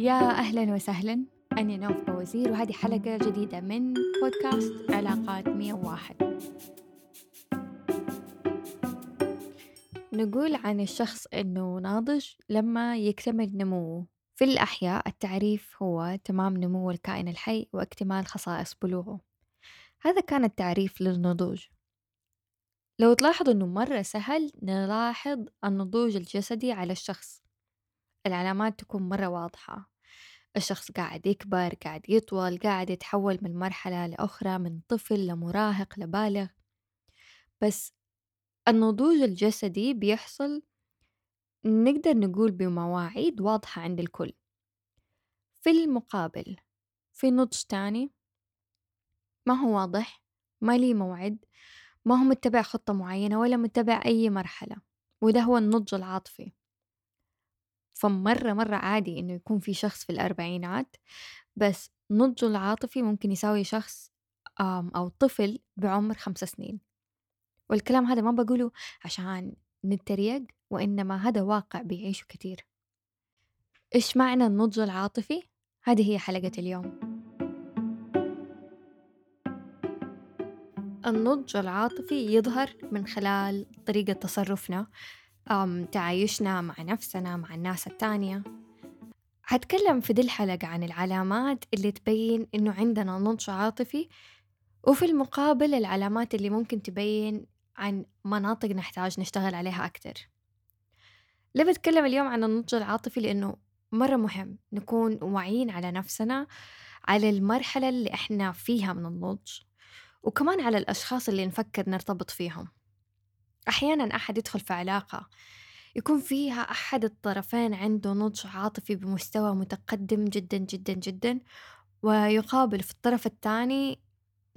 يا أهلا وسهلا. أنا نوف بوزير وهذه حلقة جديدة من بودكاست علاقات 101 نقول عن الشخص إنه ناضج لما يكتمل نموه. في الأحياء التعريف هو تمام نمو الكائن الحي واكتمال خصائص بلوغه. هذا كان التعريف للنضوج. لو تلاحظوا إنه مرة سهل نلاحظ النضوج الجسدي على الشخص. العلامات تكون مرة واضحة. الشخص قاعد يكبر قاعد يطول قاعد يتحول من مرحلة لأخرى من طفل لمراهق لبالغ. بس النضوج الجسدي بيحصل نقدر نقول بمواعيد واضحة عند الكل. في المقابل في نضج تاني ما هو واضح ما لي موعد ما هو متبع خطة معينة ولا متبع أي مرحلة وده هو النضج العاطفي. فمرة مرة عادي إنه يكون في شخص في الأربعينات بس نضجه العاطفي ممكن يساوي شخص أو طفل بعمر خمسة سنين. والكلام هذا ما بقوله عشان نتريق وإنما هذا واقع بيعيشه كتير. إيش معنى النضج العاطفي؟ هذه هي حلقة اليوم. النضج العاطفي يظهر من خلال طريقة تصرفنا. تعايشنا مع نفسنا مع الناس التانية. هتكلم في دي الحلقة عن العلامات اللي تبين إنه عندنا نضج عاطفي وفي المقابل العلامات اللي ممكن تبين عن مناطق نحتاج نشتغل عليها أكتر. ليه بتكلم اليوم عن النضج العاطفي؟ لأنه مرة مهم نكون واعيين على نفسنا على المرحلة اللي إحنا فيها من النضج وكمان على الأشخاص اللي نفكر نرتبط فيهم. أحيانا أحد يدخل في علاقة يكون فيها أحد الطرفين عنده نضج عاطفي بمستوى متقدم جدا جدا جدا ويقابل في الطرف الثاني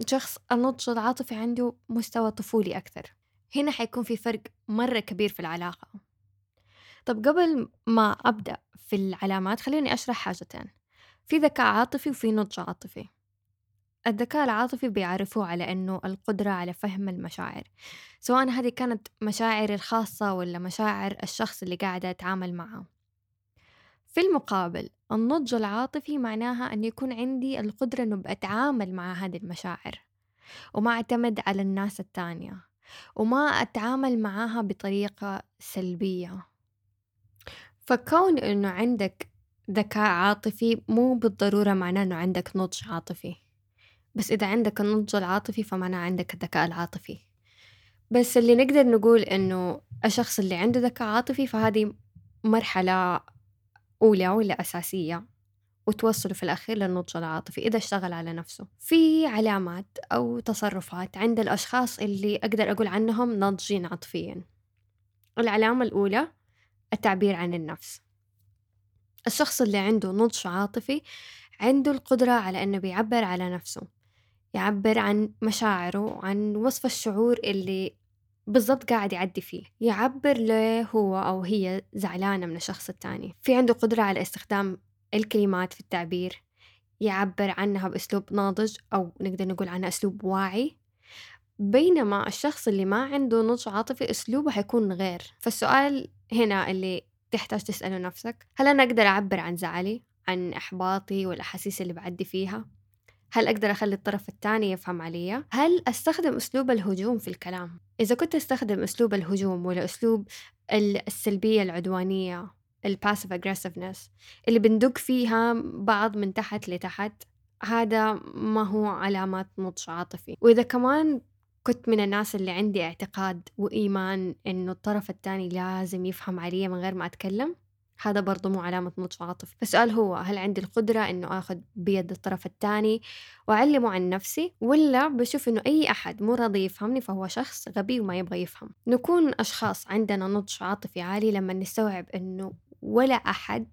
شخص النضج العاطفي عنده مستوى طفولي أكثر. هنا حيكون في فرق مرة كبير في العلاقة. طب قبل ما أبدأ في العلامات خليني أشرح حاجتين. في ذكاء عاطفي وفي نضج عاطفي. الذكاء العاطفي بيعرفوه على إنه القدرة على فهم المشاعر. سواء هذه كانت مشاعري الخاصة ولا مشاعر الشخص اللي قاعدة أتعامل معه. في المقابل النضج العاطفي معناها أن يكون عندي القدرة أنه بأتعامل مع هذه المشاعر وما أعتمد على الناس التانية وما أتعامل معاها بطريقة سلبية. فكون أنه عندك ذكاء عاطفي مو بالضرورة معناه أنه عندك نضج عاطفي. بس إذا عندك النضج العاطفي فمعناه عندك الذكاء العاطفي. بس اللي نقدر نقول إنه الشخص اللي عنده ذكاء عاطفي فهذه مرحلة أولى ولا أساسية وتوصله في الأخير للنضج العاطفي إذا اشتغل على نفسه. في علامات أو تصرفات عند الأشخاص اللي أقدر أقول عنهم ناضجين عاطفيا. العلامة الأولى التعبير عن النفس. الشخص اللي عنده نضج عاطفي عنده القدرة على أنه بيعبر على نفسه. يعبر عن مشاعره عن وصف الشعور اللي بالضبط قاعد يعدي فيه. يعبر له هو أو هي زعلانة من الشخص التاني. في عنده قدرة على استخدام الكلمات في التعبير. يعبر عنها بأسلوب ناضج أو نقدر نقول عنها أسلوب واعي. بينما الشخص اللي ما عنده نضج عاطفي أسلوبه حيكون غير. فالسؤال هنا اللي تحتاج تسأله نفسك هل أنا أقدر أعبر عن زعلي عن إحباطي والأحاسيس اللي بعدي فيها؟ هل أقدر أخلي الطرف الثاني يفهم علي؟ هل أستخدم أسلوب الهجوم في الكلام؟ إذا كنت أستخدم أسلوب الهجوم ولا أسلوب السلبية العدوانية الباسيف aggressiveness اللي بندق فيها بعض من تحت لتحت هذا ما هو علامات نضج عاطفي وإذا كمان كنت من الناس اللي عندي اعتقاد وإيمان إنه الطرف الثاني لازم يفهم علي من غير ما أتكلم هذا برضو مو علامة نضج عاطفي فالسؤال هو هل عندي القدرة إنه آخذ بيد الطرف الثاني وأعلمه عن نفسي ولا بشوف إنه أي أحد مو راضي يفهمني فهو شخص غبي وما يبغى يفهم؟ نكون أشخاص عندنا نضج عاطفي عالي لما نستوعب إنه ولا أحد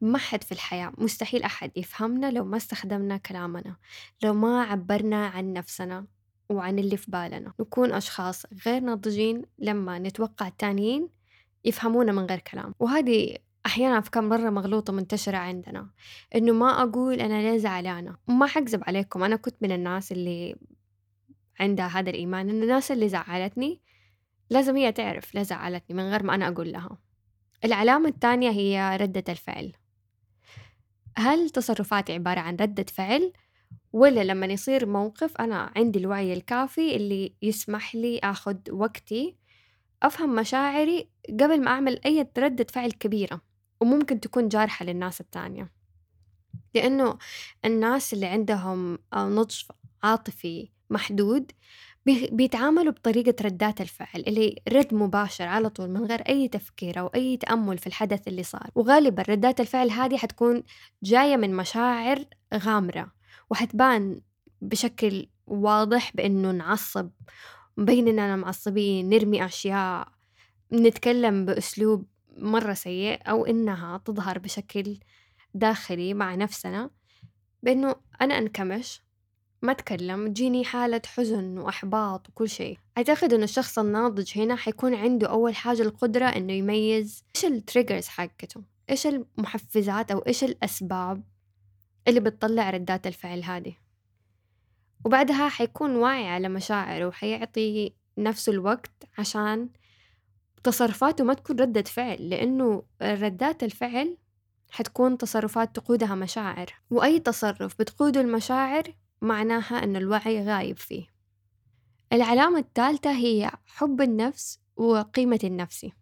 ما حد في الحياة مستحيل أحد يفهمنا لو ما استخدمنا كلامنا لو ما عبرنا عن نفسنا وعن اللي في بالنا. نكون أشخاص غير ناضجين لما نتوقع التانيين يفهمونا من غير كلام. وهذه أحيانا أفكار مرة مغلوطة منتشرة عندنا إنه ما أقول أنا ليه زعلانة؟ ما حكذب عليكم أنا كنت من الناس اللي عندها هذا الإيمان إن الناس اللي زعلتني لازم هي تعرف ليه زعلتني من غير ما أنا أقول لها. العلامة الثانية هي ردة الفعل. هل تصرفاتي عبارة عن ردة فعل؟ ولا لما يصير موقف أنا عندي الوعي الكافي اللي يسمح لي أخذ وقتي أفهم مشاعري قبل ما أعمل أي ردة فعل كبيرة وممكن تكون جارحة للناس التانية لأنه الناس اللي عندهم نضج عاطفي محدود بيتعاملوا بطريقة ردات الفعل اللي رد مباشر على طول من غير أي تفكير أو أي تأمل في الحدث اللي صار. وغالبا ردات الفعل هذه حتكون جاية من مشاعر غامرة وحتبان بشكل واضح بإنه نعصب مبين إننا معصبين نرمي أشياء نتكلم بأسلوب مرة سيء أو إنها تظهر بشكل داخلي مع نفسنا بإنه أنا أنكمش ما أتكلم تجيني حالة حزن وإحباط وكل شيء. أعتقد إنه الشخص الناضج هنا حيكون عنده أول حاجة القدرة إنه يميز إيش التريجرز حقته إيش المحفزات أو إيش الأسباب اللي بتطلع ردات الفعل هذه. وبعدها حيكون واعي على مشاعره وحيعطي نفسه الوقت عشان تصرفاته ما تكون ردة فعل لأنه ردات الفعل حتكون تصرفات تقودها مشاعر وأي تصرف بتقوده المشاعر معناها أن الوعي غايب فيه. العلامة الثالثة هي حب النفس وقيمة النفسي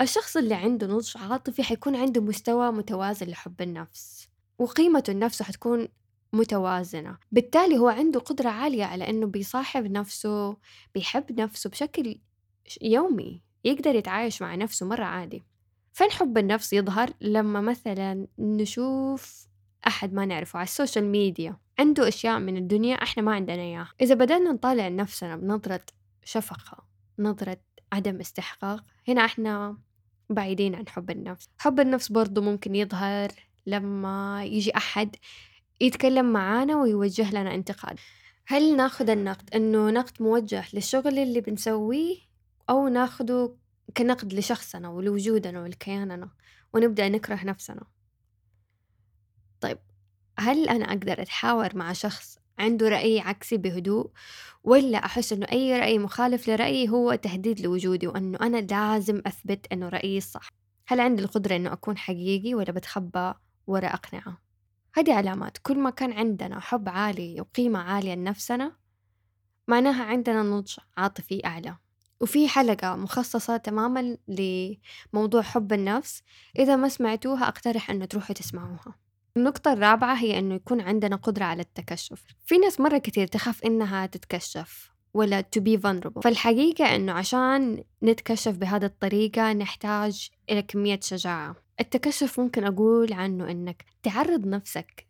الشخص اللي عنده نضج عاطفي حيكون عنده مستوى متوازن لحب النفس وقيمته لنفسه حتكون متوازنة. بالتالي هو عنده قدرة عالية على أنه بيصاحب نفسه بيحب نفسه بشكل يومي يقدر يتعايش مع نفسه مرة عادي. فين حب النفس يظهر لما مثلا نشوف أحد ما نعرفه على السوشيال ميديا؟ عنده أشياء من الدنيا إحنا ما عندنا إياها. إذا بدأنا نطالع نفسنا بنظرة شفقة نظرة عدم استحقاق هنا إحنا بعيدين عن حب النفس. حب النفس برضو ممكن يظهر لما يجي أحد يتكلم معانا ويوجه لنا انتقاد. هل ناخذ النقد إنه نقد موجه للشغل اللي بنسويه أو ناخده كنقد لشخصنا ولوجودنا ولكياننا ونبدأ نكره نفسنا؟ طيب هل أنا أقدر أتحاور مع شخص عنده رأي عكسي بهدوء ولا أحس إنه أي رأي مخالف لرأيي هو تهديد لوجودي وإنه أنا لازم أثبت إنه رأيي الصح هل عندي القدرة إنه أكون حقيقي ولا بتخبى ورا أقنعة؟ هذه علامات. كل ما كان عندنا حب عالي وقيمة عالية لنفسنا معناها عندنا نضج عاطفي أعلى. وفي حلقة مخصصة تماما لموضوع حب النفس. إذا ما سمعتوها أقترح أنه تروحوا تسمعوها. النقطة الرابعة هي أنه يكون عندنا قدرة على التكشف. في ناس مرة كتير تخاف إنها تتكشف. ولا to be vulnerable. فالحقيقة أنه عشان نتكشف بهذه الطريقة نحتاج إلى كمية شجاعة. التكشف ممكن أقول عنه إنك تعرض نفسك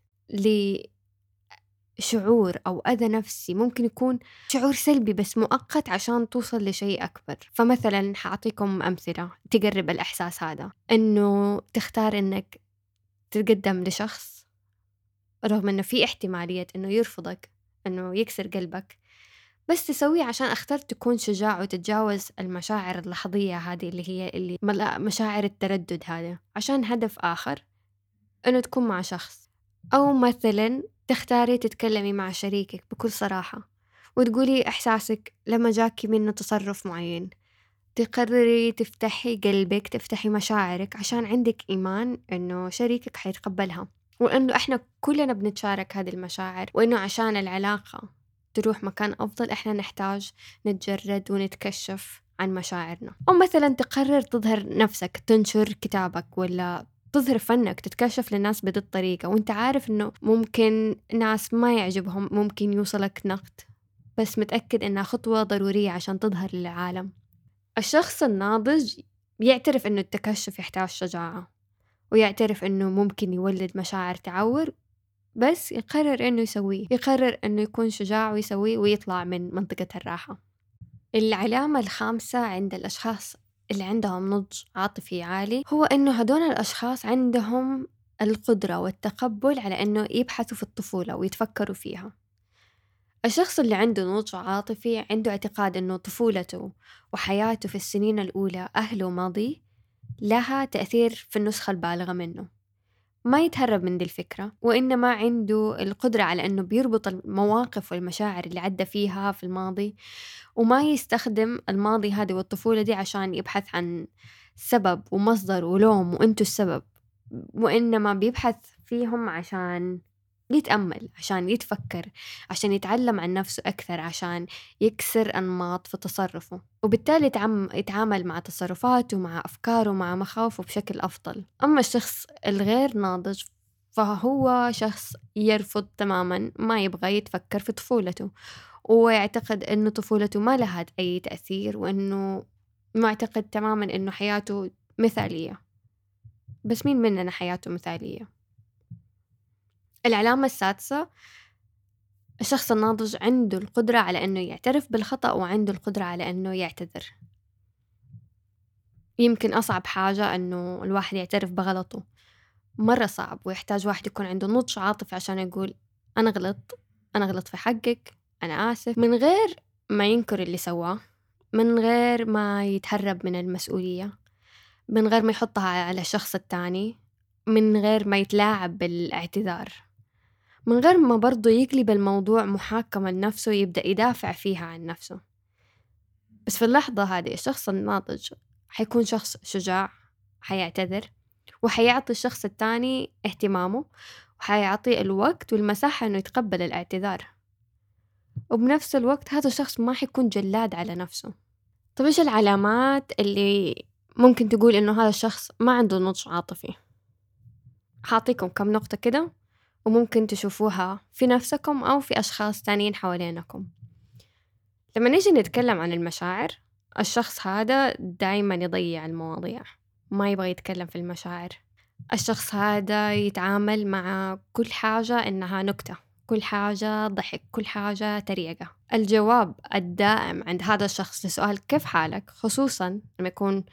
لشعور أو أذى نفسي. ممكن يكون شعور سلبي بس مؤقت عشان توصل لشيء أكبر. فمثلا حأعطيكم أمثلة تقرب الإحساس هذا. إنه تختار إنك تتقدم لشخص رغم إنه في احتمالية إنه يرفضك إنه يكسر قلبك. بس تسويه عشان أخترت تكون شجاع وتتجاوز المشاعر اللحظية هذه اللي هي اللي مشاعر التردد هذا عشان هدف آخر إنه تكون مع شخص. أو مثلا تختاري تتكلمي مع شريكك بكل صراحة وتقولي إحساسك لما جاكي منه تصرف معين. تقرري تفتحي قلبك تفتحي مشاعرك عشان عندك إيمان إنه شريكك حيتقبلها. وإنه إحنا كلنا بنتشارك هذه المشاعر وإنه عشان العلاقة. تروح مكان أفضل إحنا نحتاج نتجرد ونتكشف عن مشاعرنا. أو مثلا تقرر تظهر نفسك تنشر كتابك ولا تظهر فنك تتكشف للناس بهذه الطريقة. وأنت عارف إنه ممكن ناس ما يعجبهم ممكن يوصلك نقد. بس متأكد إنها خطوة ضرورية عشان تظهر للعالم. الشخص الناضج يعترف إنه التكشف يحتاج شجاعة. ويعترف إنه ممكن يولد مشاعر تعور. بس يقرر إنه يسويه يقرر إنه يكون شجاع ويسويه ويطلع من منطقة الراحة. العلامة الخامسة عند الأشخاص اللي عندهم نضج عاطفي عالي هو إنه هدول الأشخاص عندهم القدرة والتقبل على إنه يبحثوا في الطفولة ويتفكروا فيها. الشخص اللي عنده نضج عاطفي عنده اعتقاد إنه طفولته وحياته في السنين الأولى أهله وماضيه لها تأثير في النسخة البالغة منه. ما يتهرب من دي الفكرة وإنما عنده القدرة على إنه بيربط المواقف والمشاعر اللي عدى فيها في الماضي وما يستخدم الماضي هذه والطفولة دي عشان يبحث عن سبب ومصدر ولوم وإنتو السبب وإنما بيبحث فيهم عشان يتأمل عشان يتفكر عشان يتعلم عن نفسه أكثر عشان يكسر أنماط في تصرفه. وبالتالي يتعامل مع تصرفاته مع أفكاره مع مخاوفه بشكل أفضل. أما الشخص الغير ناضج فهو شخص يرفض تماما ما يبغى يتفكر في طفولته. ويعتقد أنه طفولته ما لها أي تأثير وأنه معتقد تماما أنه حياته مثالية. بس مين مننا حياته مثالية؟ العلامة السادسة الشخص الناضج عنده القدرة على أنه يعترف بالخطأ وعنده القدرة على أنه يعتذر. يمكن أصعب حاجة أنه الواحد يعترف بغلطه. مرة صعب ويحتاج واحد يكون عنده نضج عاطفي عشان يقول أنا غلط أنا غلط في حقك أنا آسف. من غير ما ينكر اللي سواه من غير ما يتهرب من المسؤولية من غير ما يحطها على الشخص التاني من غير ما يتلاعب بالاعتذار. من غير ما برضو يقلب الموضوع محاكمة لنفسه يبدأ يدافع فيها عن نفسه. بس في اللحظة هذه الشخص الناضج حيكون شخص شجاع حيعتذر وحيعطي الشخص التاني اهتمامه وحيعطيه الوقت والمساحة إنه يتقبل الاعتذار. وبنفس الوقت هذا الشخص ما حيكون جلاد على نفسه. طيب إيش العلامات اللي ممكن تقول إنه هذا الشخص ما عنده نضج عاطفي؟ حاعطيكم كم نقطة كده. وممكن تشوفوها في نفسكم أو في أشخاص تانيين حوالينكم. لما نيجي نتكلم عن المشاعر الشخص هذا دايما يضيع المواضيع ما يبغى يتكلم في المشاعر. الشخص هذا يتعامل مع كل حاجة إنها نكتة كل حاجة ضحك كل حاجة تريقة. الجواب الدائم عند هذا الشخص لسؤال كيف حالك؟ خصوصا لما يكون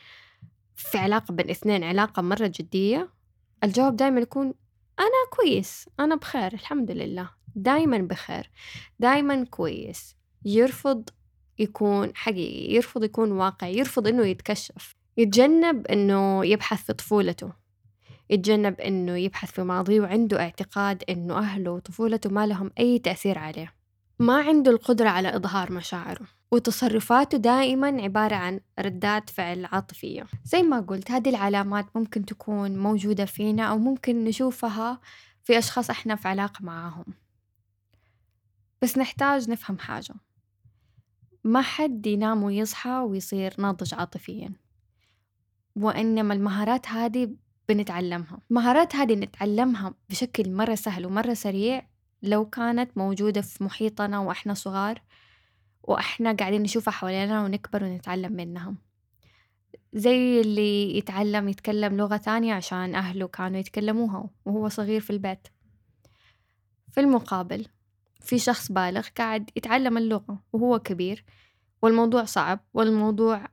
في علاقة بين اثنين علاقة مرة جدية الجواب دائما يكون أنا كويس أنا بخير الحمد لله. دايما بخير دايما كويس. يرفض يكون حقيقي يرفض يكون واقعي يرفض إنه يتكشف. يتجنب إنه يبحث في طفولته. يتجنب إنه يبحث في ماضيه وعنده اعتقاد إنه أهله وطفولته ما لهم أي تأثير عليه. ما عنده القدرة على إظهار مشاعره. وتصرفاته دائما عبارة عن ردات فعل عاطفية. زي ما قلت هذه العلامات ممكن تكون موجودة فينا أو ممكن نشوفها في أشخاص إحنا في علاقة معاهم. بس نحتاج نفهم حاجة. ما حد ينام ويصحى ويصير ناضج عاطفيا. وإنما المهارات هذه بنتعلمها. المهارات هذه نتعلمها بشكل مرة سهل ومرة سريع لو كانت موجودة في محيطنا وإحنا صغار. وإحنا قاعدين نشوفها حوالينا ونكبر ونتعلم منها زي اللي يتعلم يتكلم لغة ثانية عشان أهله كانوا يتكلموها وهو صغير في البيت. في المقابل في شخص بالغ قاعد يتعلم اللغة وهو كبير والموضوع صعب والموضوع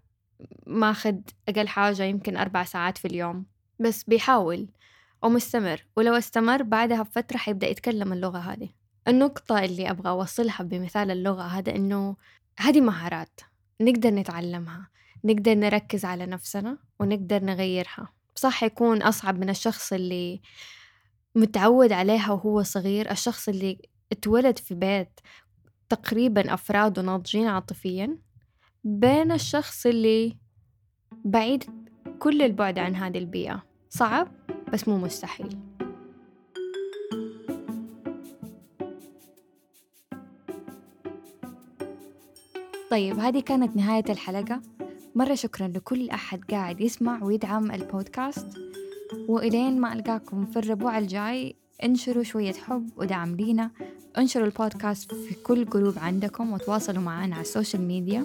ماخد أقل حاجة يمكن أربع ساعات في اليوم. بس بيحاول ومستمر ولو استمر بعدها بفترة حيبدأ يتكلم اللغة هذه. النقطة اللي أبغى أوصلها بمثال اللغة هذا إنه هذه مهارات نقدر نتعلمها نقدر نركز على نفسنا ونقدر نغيرها. صح يكون أصعب من الشخص اللي متعود عليها وهو صغير الشخص اللي اتولد في بيت تقريبا أفراده ناضجين عاطفيا بين الشخص اللي بعيد كل البعد عن هذه البيئة. صعب بس مو مستحيل. طيب هذه كانت نهاية الحلقة. مرة شكرا لكل أحد قاعد يسمع ويدعم البودكاست. وإلين ما ألقاكم في الربوع الجاي انشروا شوية حب ودعم لينا. انشروا البودكاست في كل جروب عندكم وتواصلوا معنا على السوشيال ميديا.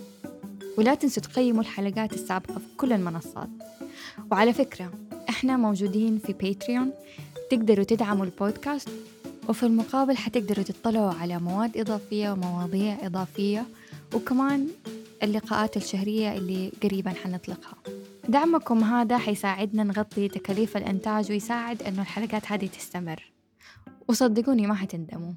ولا تنسوا تقيموا الحلقات السابقة في كل المنصات. وعلى فكرة إحنا موجودين في باتريون تقدروا تدعموا البودكاست. وفي المقابل حتقدروا تطلعوا على مواد إضافية ومواضيع إضافية. وكمان اللقاءات الشهرية اللي قريبا حنطلقها. دعمكم هذا حيساعدنا نغطي تكاليف الإنتاج ويساعد إنه الحلقات هذه تستمر. وصدقوني ما حتندموا.